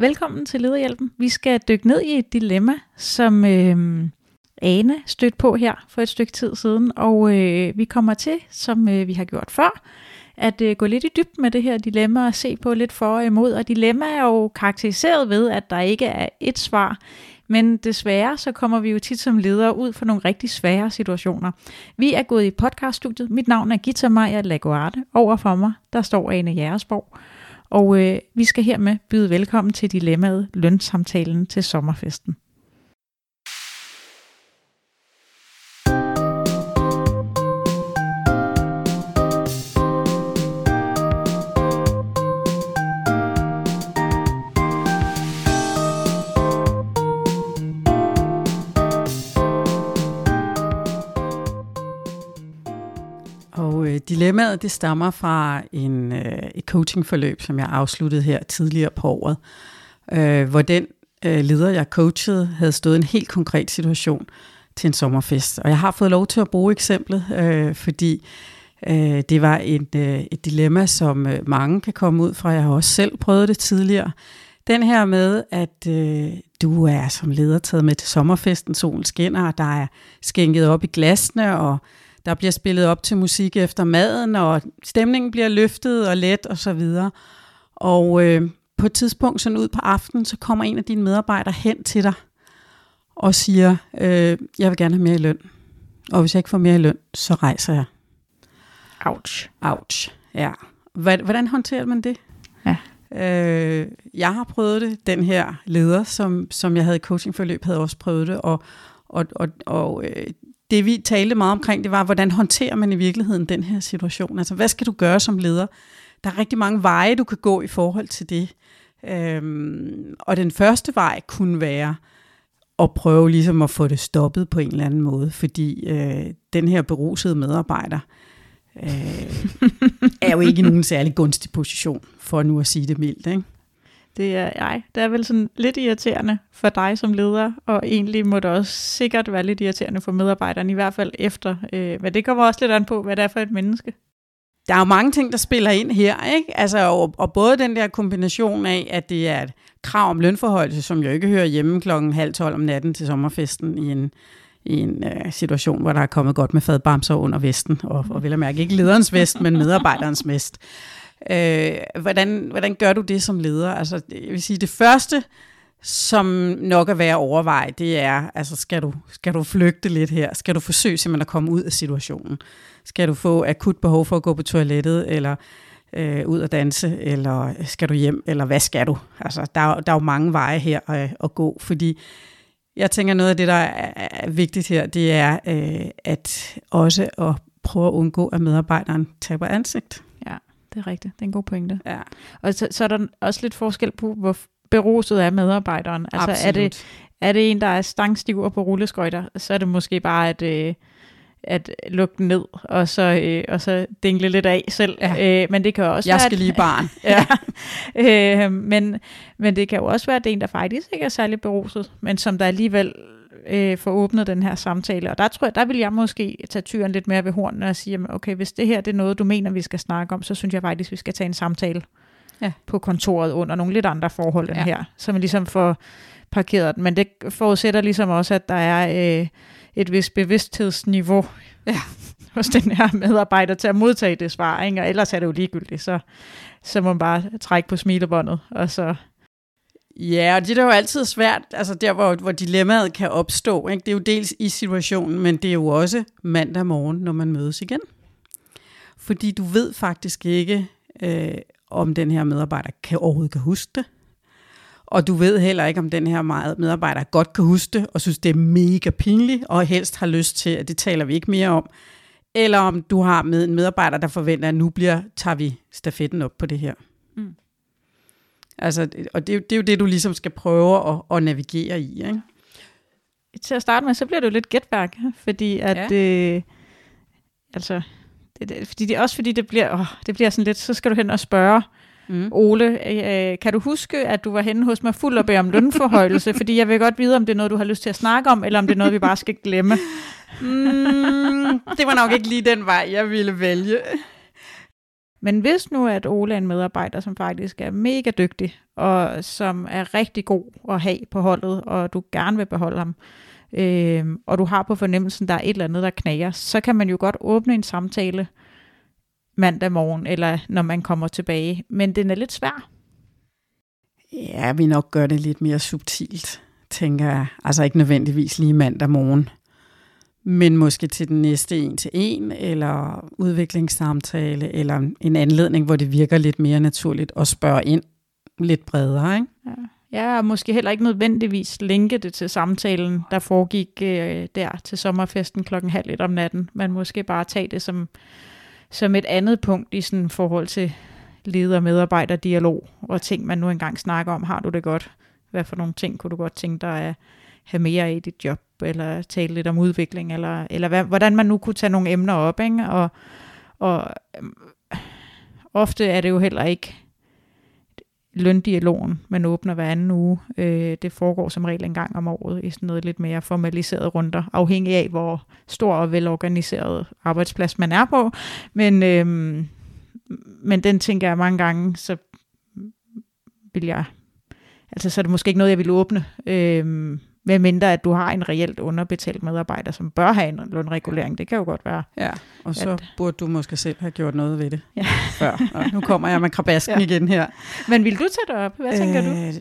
Velkommen til Lederhjælpen. Vi skal dykke ned i et dilemma, som øh, Ane stødte på her for et stykke tid siden, og øh, vi kommer til, som øh, vi har gjort før, at øh, gå lidt i dybden med det her dilemma og se på lidt for og imod. Og dilemma er jo karakteriseret ved, at der ikke er et svar, men desværre så kommer vi jo tit som ledere ud for nogle rigtig svære situationer. Vi er gået i podcaststudiet. Mit navn er Gita Maja Laguarte. Over for mig, der står Ane Jægersborg. Og øh, vi skal hermed byde velkommen til dilemmaet lønsamtalen til sommerfesten. Og øh, dilemmaet det stammer fra en, øh, et coachingforløb, som jeg afsluttede her tidligere på året, øh, hvor den øh, leder, jeg coachede, havde stået en helt konkret situation til en sommerfest. Og jeg har fået lov til at bruge eksemplet, øh, fordi øh, det var et, øh, et dilemma, som øh, mange kan komme ud fra. Jeg har også selv prøvet det tidligere. Den her med, at øh, du er som leder taget med til sommerfesten, solen skinner, og der er skænket op i glasene, og der bliver spillet op til musik efter maden, og stemningen bliver løftet og let og så videre. Og øh, på et tidspunkt sådan ud på aftenen, så kommer en af dine medarbejdere hen til dig og siger, øh, jeg vil gerne have mere i løn. Og hvis jeg ikke får mere i løn, så rejser jeg. Ouch. Ouch, ja. Hvordan håndterer man det? Ja. Øh, jeg har prøvet det. Den her leder, som, som jeg havde i coachingforløb, havde også prøvet det. Og, og, og, og øh, det vi talte meget omkring, det var, hvordan håndterer man i virkeligheden den her situation? Altså, hvad skal du gøre som leder? Der er rigtig mange veje, du kan gå i forhold til det. Øhm, og den første vej kunne være at prøve ligesom at få det stoppet på en eller anden måde, fordi øh, den her berusede medarbejder øh, er jo ikke i nogen særlig gunstig position, for nu at sige det mildt. Ikke? Det er, ej, det er vel sådan lidt irriterende for dig som leder, og egentlig må det også sikkert være lidt irriterende for medarbejderne, i hvert fald efter. Øh, men det kommer også lidt an på, hvad det er for et menneske. Der er jo mange ting, der spiller ind her, ikke? Altså, og, og både den der kombination af, at det er et krav om lønforhold, som jo ikke hører hjemme klokken halv tolv om natten til sommerfesten i en, i en øh, situation, hvor der er kommet godt med fadbamser under vesten, og, og vel at mærke ikke lederens vest, men medarbejderens vest. Øh, hvordan, hvordan gør du det som leder? Altså, jeg vil sige, det første, som nok er værd at overveje, det er, altså skal du, skal du flygte lidt her? Skal du forsøge simpelthen at komme ud af situationen? Skal du få akut behov for at gå på toilettet, eller øh, ud at danse, eller skal du hjem, eller hvad skal du? Altså, der, der er jo mange veje her at, at gå, fordi jeg tænker, noget af det, der er vigtigt her, det er øh, at også at prøve at undgå, at medarbejderen taber ansigt det er rigtigt. Det er en god pointe. Ja. Og så, så er der også lidt forskel på, hvor beruset er medarbejderen. Altså Absolut. er det, er det en, der er stangstiv på rulleskøjter, så er det måske bare at, øh, at lukke den ned, og så, øh, og så dingle lidt af selv. Ja. Øh, men det kan også Jeg være, skal lige barn. ja. øh, men, men det kan jo også være, at det er en, der faktisk ikke er særlig beruset, men som der alligevel øh, få åbnet den her samtale. Og der tror jeg, der vil jeg måske tage tyren lidt mere ved hornene og sige, okay, hvis det her det er noget, du mener, vi skal snakke om, så synes jeg faktisk, vi skal tage en samtale ja. på kontoret under nogle lidt andre forhold end ja. her, så man ligesom får parkeret den. Men det forudsætter ligesom også, at der er øh, et vis bevidsthedsniveau ja. hos den her medarbejder til at modtage det svar, ikke? og ellers er det jo ligegyldigt, så, så må man bare trække på smilebåndet, og så Ja, og det er jo altid svært, altså der, hvor, hvor dilemmaet kan opstå. Ikke? Det er jo dels i situationen, men det er jo også mandag morgen, når man mødes igen. Fordi du ved faktisk ikke, øh, om den her medarbejder kan overhovedet kan huske det. Og du ved heller ikke, om den her medarbejder godt kan huske det, og synes, det er mega pinligt, og helst har lyst til, at det taler vi ikke mere om. Eller om du har med en medarbejder, der forventer, at nu bliver, tager vi stafetten op på det her. Altså, og det, det er jo det, du ligesom skal prøve at, at navigere i. Ikke? Til at starte med, så bliver det jo lidt gætværk, fordi at... Ja. Øh, altså, det, det, fordi det, også fordi det bliver, åh, det bliver sådan lidt, så skal du hen og spørge, Mm. Ole, øh, kan du huske, at du var henne hos mig fuld og bede om lønforhøjelse? fordi jeg vil godt vide, om det er noget, du har lyst til at snakke om, eller om det er noget, vi bare skal glemme. mm, det var nok ikke lige den vej, jeg ville vælge. Men hvis nu at Ole er en medarbejder, som faktisk er mega dygtig, og som er rigtig god at have på holdet, og du gerne vil beholde ham, øh, og du har på fornemmelsen, der er et eller andet, der knager, så kan man jo godt åbne en samtale mandag morgen, eller når man kommer tilbage. Men den er lidt svær. Ja, vi nok gør det lidt mere subtilt, tænker jeg. Altså ikke nødvendigvis lige mandag morgen, men måske til den næste en til en, eller udviklingssamtale, eller en anledning, hvor det virker lidt mere naturligt at spørge ind lidt bredere, ikke? Ja. Ja, og måske heller ikke nødvendigvis linke det til samtalen, der foregik øh, der til sommerfesten klokken halv et om natten, men måske bare tage det som, som et andet punkt i sådan forhold til leder-medarbejder-dialog og ting, man nu engang snakker om. Har du det godt? Hvad for nogle ting kunne du godt tænke dig at have mere af i dit job, eller tale lidt om udvikling, eller, eller hvad, hvordan man nu kunne tage nogle emner op. Ikke? Og, og øhm, ofte er det jo heller ikke løndialogen, man åbner hver anden uge. Øh, det foregår som regel en gang om året i sådan noget lidt mere formaliseret runder, afhængig af, hvor stor og velorganiseret arbejdsplads man er på. Men, øh, men den tænker jeg mange gange, så vil jeg, altså så er det måske ikke noget, jeg vil åbne. Øh, med mindre at du har en reelt underbetalt medarbejder, som bør have en lønregulering. Det kan jo godt være. Ja, og så at, burde du måske selv have gjort noget ved det ja. før. Og nu kommer jeg med krabasken ja. igen her. Men vil du tage det op? Hvad øh, tænker du?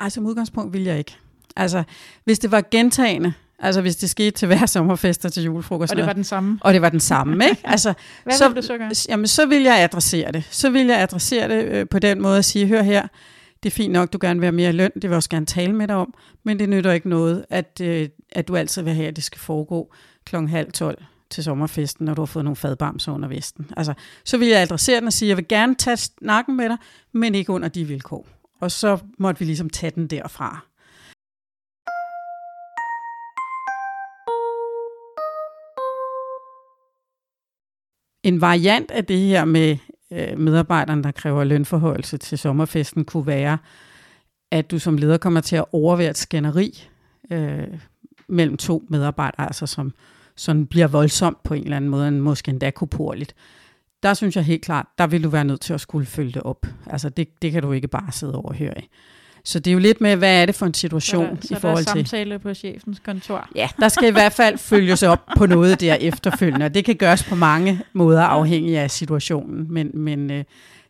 Altså, som udgangspunkt vil jeg ikke. Altså, hvis det var gentagende, Altså hvis det skete til hver sommerfest og til julefrokost. Og det var den samme. Og det var den samme, ikke? Altså, Hvad så, vil du så gøre? Jamen, så vil jeg adressere det. Så vil jeg adressere det øh, på den måde at sige, hør her, det er fint nok, du gerne vil have mere løn, det vil jeg også gerne tale med dig om, men det nytter ikke noget, at, øh, at du altid vil have, at det skal foregå klokken halv tolv til sommerfesten, når du har fået nogle fadbamser under vesten. Altså, så vil jeg adressere den og sige, jeg vil gerne tage snakken med dig, men ikke under de vilkår. Og så måtte vi ligesom tage den derfra. En variant af det her med øh, medarbejderne, der kræver lønforholdelse til sommerfesten, kunne være, at du som leder kommer til at overvære et skænderi øh, mellem to medarbejdere, altså som sådan bliver voldsomt på en eller anden måde, måske endda koporligt. Der synes jeg helt klart, der vil du være nødt til at skulle følge det op. Altså det, det kan du ikke bare sidde over og høre i. Så det er jo lidt med, hvad er det for en situation så der, i forhold til... Så der er samtale på chefens kontor. Ja, der skal i hvert fald følges op på noget der efterfølgende, og det kan gøres på mange måder afhængig af situationen, men, men øh,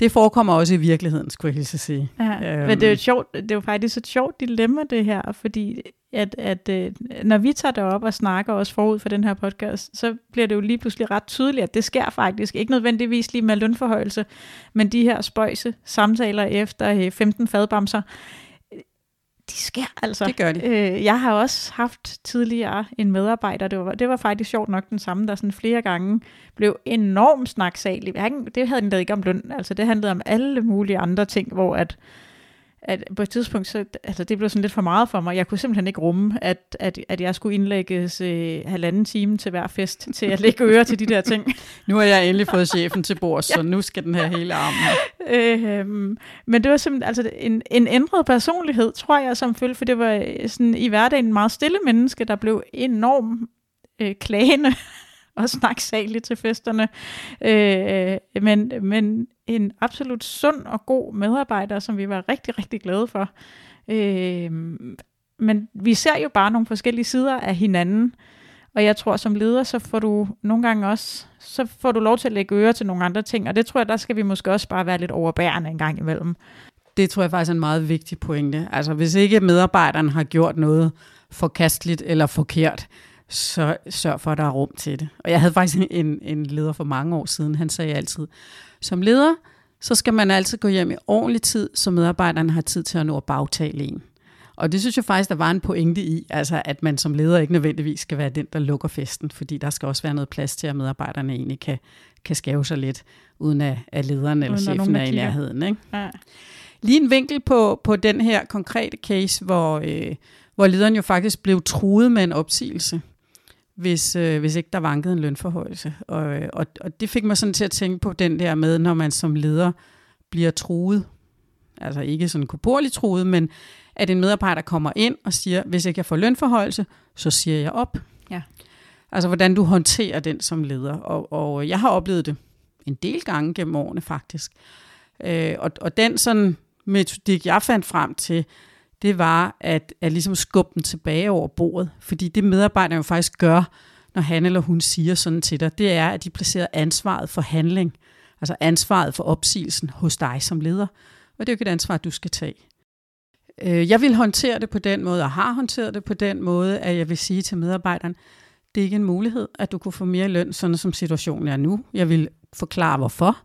det forekommer også i virkeligheden, skulle jeg så sige. Ja, øhm. Men det er, jo sjovt, det er jo faktisk et sjovt dilemma, det her, fordi at, at øh, når vi tager det op og snakker også forud for den her podcast, så bliver det jo lige pludselig ret tydeligt, at det sker faktisk. Ikke nødvendigvis lige med lønforhøjelse, men de her spøjse samtaler efter øh, 15 fadbamser, de sker altså. Det gør de. Øh, jeg har også haft tidligere en medarbejder, det var, det var faktisk sjovt nok den samme, der sådan flere gange blev enormt snaksalig. Det havde den ikke om løn, altså det handlede om alle mulige andre ting, hvor at at på et tidspunkt, så, altså det blev sådan lidt for meget for mig. Jeg kunne simpelthen ikke rumme, at, at, at jeg skulle indlægges øh, halvanden time til hver fest, til at lægge øre til de der ting. nu har jeg endelig fået chefen til bord, ja. så nu skal den her hele arm. Øh, men det var simpelthen altså en, en ændret personlighed, tror jeg, som følge, for det var øh, sådan i hverdagen en meget stille menneske, der blev enormt øh, klagende og snaksalig til festerne. Øh, men, men en absolut sund og god medarbejder, som vi var rigtig, rigtig glade for. Øh, men vi ser jo bare nogle forskellige sider af hinanden, og jeg tror, som leder, så får du nogle gange også, så får du lov til at lægge øre til nogle andre ting, og det tror jeg, der skal vi måske også bare være lidt overbærende en gang imellem. Det tror jeg faktisk er en meget vigtig pointe. Altså, hvis ikke medarbejderen har gjort noget forkasteligt eller forkert, så sørg for, at der er rum til det. Og jeg havde faktisk en, en leder for mange år siden, han sagde altid, som leder, så skal man altid gå hjem i ordentlig tid, så medarbejderne har tid til at nå at bagtale en. Og det synes jeg faktisk, der var en pointe i, altså at man som leder ikke nødvendigvis skal være den, der lukker festen, fordi der skal også være noget plads til, at medarbejderne egentlig kan, kan skæve sig lidt, uden at, at lederen eller chefen nogen, er i nærheden. Ikke? Ja. Lige en vinkel på, på den her konkrete case, hvor, øh, hvor lederen jo faktisk blev truet med en opsigelse hvis, øh, hvis ikke der vankede en lønforhøjelse. Og, og, og det fik mig sådan til at tænke på den der med, når man som leder bliver truet, altså ikke sådan korporligt truet, men at en medarbejder kommer ind og siger, hvis ikke jeg får lønforhøjelse, så siger jeg op. Ja. Altså hvordan du håndterer den som leder. Og, og jeg har oplevet det en del gange gennem årene faktisk. Øh, og, og den sådan metodik, jeg fandt frem til, det var at, at ligesom skubbe den tilbage over bordet. Fordi det medarbejderne jo faktisk gør, når han eller hun siger sådan til dig, det er, at de placerer ansvaret for handling, altså ansvaret for opsigelsen hos dig som leder. Og det er jo ikke et ansvar, du skal tage. Øh, jeg vil håndtere det på den måde, og har håndteret det på den måde, at jeg vil sige til medarbejderen, det er ikke en mulighed, at du kunne få mere løn, sådan som situationen er nu. Jeg vil forklare, hvorfor.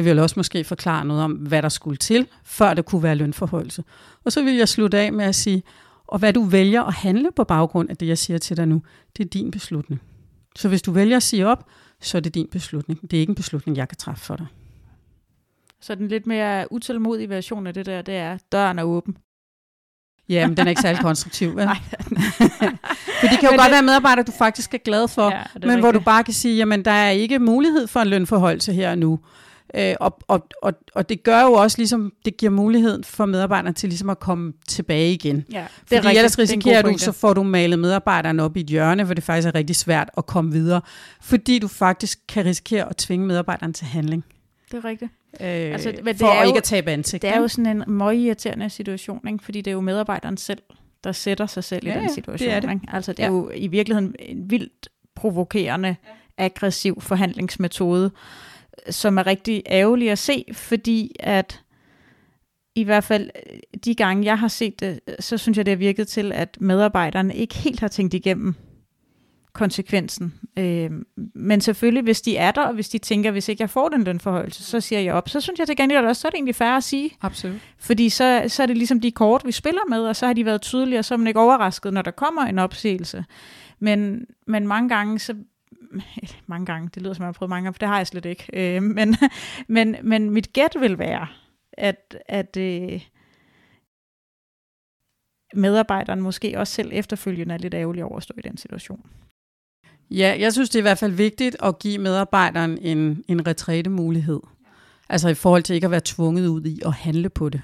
Jeg vil også måske forklare noget om, hvad der skulle til, før det kunne være lønforholdelse. Og så vil jeg slutte af med at sige, og hvad du vælger at handle på baggrund af det, jeg siger til dig nu, det er din beslutning. Så hvis du vælger at sige op, så er det din beslutning. Det er ikke en beslutning, jeg kan træffe for dig. Så den lidt mere utålmodige version af det der, det er, døren er åben. Ja, men den er ikke særlig konstruktiv, vel? Nej. For det kan jo men godt det... være medarbejdere, du faktisk er glad for, ja, men rigtigt. hvor du bare kan sige, jamen der er ikke mulighed for en lønforholdelse her og nu. Øh, og, og, og, og det gør jo også ligesom, det giver mulighed for medarbejderne til ligesom at komme tilbage igen. Ja, det Fordi er rigtigt. ellers risikerer du, så får du malet medarbejderne op i et hjørne, hvor det faktisk er rigtig svært at komme videre. Fordi du faktisk kan risikere at tvinge medarbejderne til handling. Det er rigtigt. Øh, altså, men det for er ikke jo, at tabe ansigt. Det er jo sådan en meget irriterende situation, ikke? fordi det er jo medarbejderen selv, der sætter sig selv ja, i den situation. Det er det. Ikke? Altså det er ja. jo i virkeligheden en vildt provokerende, ja. aggressiv forhandlingsmetode, som er rigtig ærgerlig at se, fordi at i hvert fald de gange, jeg har set det, så synes jeg, det har virket til, at medarbejderne ikke helt har tænkt igennem konsekvensen. Øh, men selvfølgelig, hvis de er der, og hvis de tænker, hvis ikke jeg får den lønforhøjelse, så siger jeg op. Så synes jeg til gengæld også, så er det egentlig færre at sige. Absolut. Fordi så, så er det ligesom de kort, vi spiller med, og så har de været tydelige, og så er man ikke overrasket, når der kommer en opsigelse. Men, men mange gange, så mange gange, det lyder som, jeg har prøvet mange gange, for det har jeg slet ikke. Øh, men, men, men mit gæt vil være, at, at øh, medarbejderen måske også selv efterfølgende er lidt ærgerlig over at stå i den situation. Ja, jeg synes, det er i hvert fald vigtigt at give medarbejderen en, en retrætemulighed. Altså i forhold til ikke at være tvunget ud i at handle på det.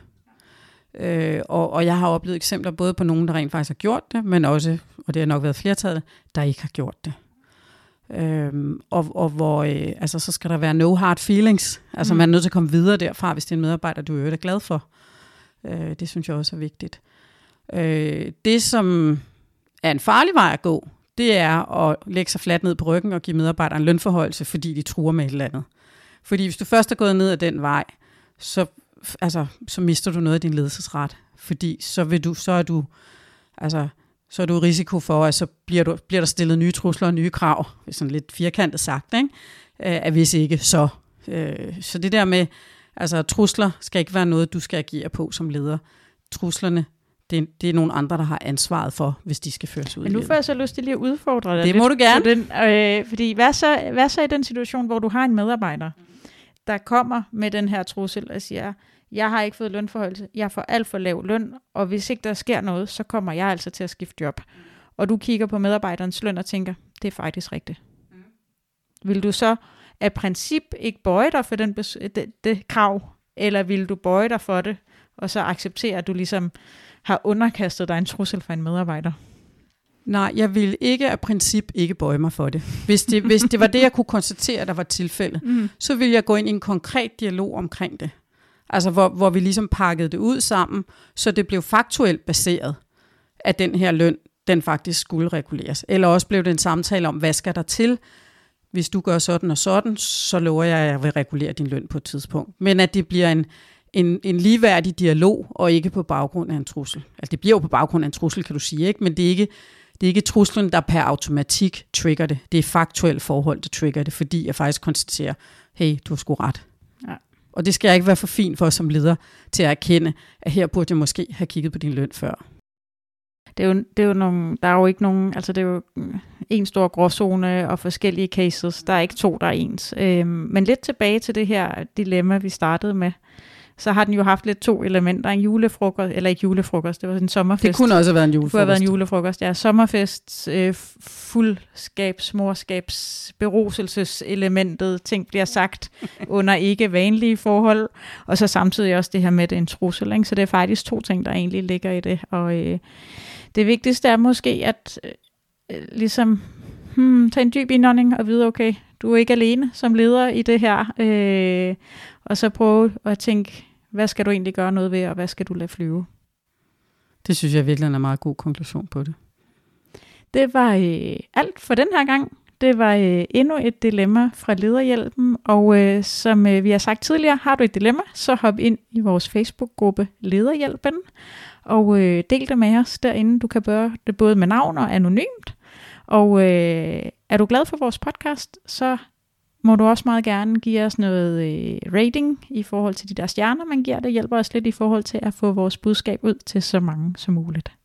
Øh, og, og jeg har oplevet eksempler både på nogen, der rent faktisk har gjort det, men også, og det har nok været flertallet, der ikke har gjort det. Øhm, og, og hvor, øh, altså, så skal der være no hard feelings. Altså mm. man er nødt til at komme videre derfra, hvis det er en medarbejder, du er glad for. Øh, det synes jeg også er vigtigt. Øh, det, som er en farlig vej at gå, det er at lægge sig fladt ned på ryggen og give medarbejderen lønforholdelse, fordi de truer med et eller andet. Fordi hvis du først er gået ned ad den vej, så, altså, så mister du noget af din ledelsesret. Fordi så, vil du, så er du, altså, så er du risiko for, at så bliver, du, bliver der stillet nye trusler og nye krav, sådan lidt firkantet sagt, ikke? at hvis ikke, så. Øh, så det der med, altså trusler skal ikke være noget, du skal agere på som leder. Truslerne, det, det er nogle andre, der har ansvaret for, hvis de skal føres ud Men nu får jeg så lyst til lige at udfordre dig Det må du gerne. Den, øh, fordi hvad så, hvad så i den situation, hvor du har en medarbejder, der kommer med den her trussel og siger, jeg har ikke fået lønforholdelse, jeg får alt for lav løn, og hvis ikke der sker noget, så kommer jeg altså til at skifte job. Og du kigger på medarbejderens løn og tænker, det er faktisk rigtigt. Mm. Vil du så af princip ikke bøje dig for den det, det krav, eller vil du bøje dig for det, og så acceptere, at du ligesom har underkastet dig en trussel fra en medarbejder? Nej, jeg vil ikke af princip ikke bøje mig for det. Hvis det, hvis det var det, jeg kunne konstatere, der var tilfældet, mm. så ville jeg gå ind i en konkret dialog omkring det. Altså hvor, hvor vi ligesom pakkede det ud sammen, så det blev faktuelt baseret, at den her løn, den faktisk skulle reguleres. Eller også blev det en samtale om, hvad skal der til? Hvis du gør sådan og sådan, så lover jeg, at jeg vil regulere din løn på et tidspunkt. Men at det bliver en, en, en ligeværdig dialog, og ikke på baggrund af en trussel. Altså det bliver jo på baggrund af en trussel, kan du sige, ikke? men det er ikke, det er ikke truslen, der per automatik trigger det. Det er faktuelle forhold, der trigger det, fordi jeg faktisk konstaterer, hey, du har sgu ret. Og det skal jeg ikke være for fin for som leder til at erkende, at her burde jeg måske have kigget på din løn før. Det er jo, det er jo nogle, der er jo ikke nogen, altså det er jo en stor gråzone og forskellige cases. Der er ikke to, der er ens. Øhm, men lidt tilbage til det her dilemma, vi startede med så har den jo haft lidt to elementer. En julefrokost, eller ikke julefrokost, det var en sommerfest. Det kunne også have været en julefrokost. Det kunne have været en julefrokost, ja. Sommerfest, øh, fuldskabs, morskabs, beruselseselementet, ting bliver sagt under ikke vanlige forhold, og så samtidig også det her med det en trussel. Ikke? Så det er faktisk to ting, der egentlig ligger i det. Og øh, det vigtigste er måske, at øh, ligesom hmm, tage en dyb indånding og vide, okay, du er ikke alene som leder i det her. Øh, og så prøve at tænke, hvad skal du egentlig gøre noget ved, og hvad skal du lade flyve? Det synes jeg virkelig er en meget god konklusion på det. Det var øh, alt for den her gang. Det var øh, endnu et dilemma fra Lederhjælpen, og øh, som øh, vi har sagt tidligere, har du et dilemma, så hop ind i vores Facebook-gruppe Lederhjælpen, og øh, del det med os derinde. Du kan gøre det både med navn og anonymt. Og øh, er du glad for vores podcast, så må du også meget gerne give os noget øh, rating i forhold til de der stjerner, man giver. Det hjælper os lidt i forhold til at få vores budskab ud til så mange som muligt.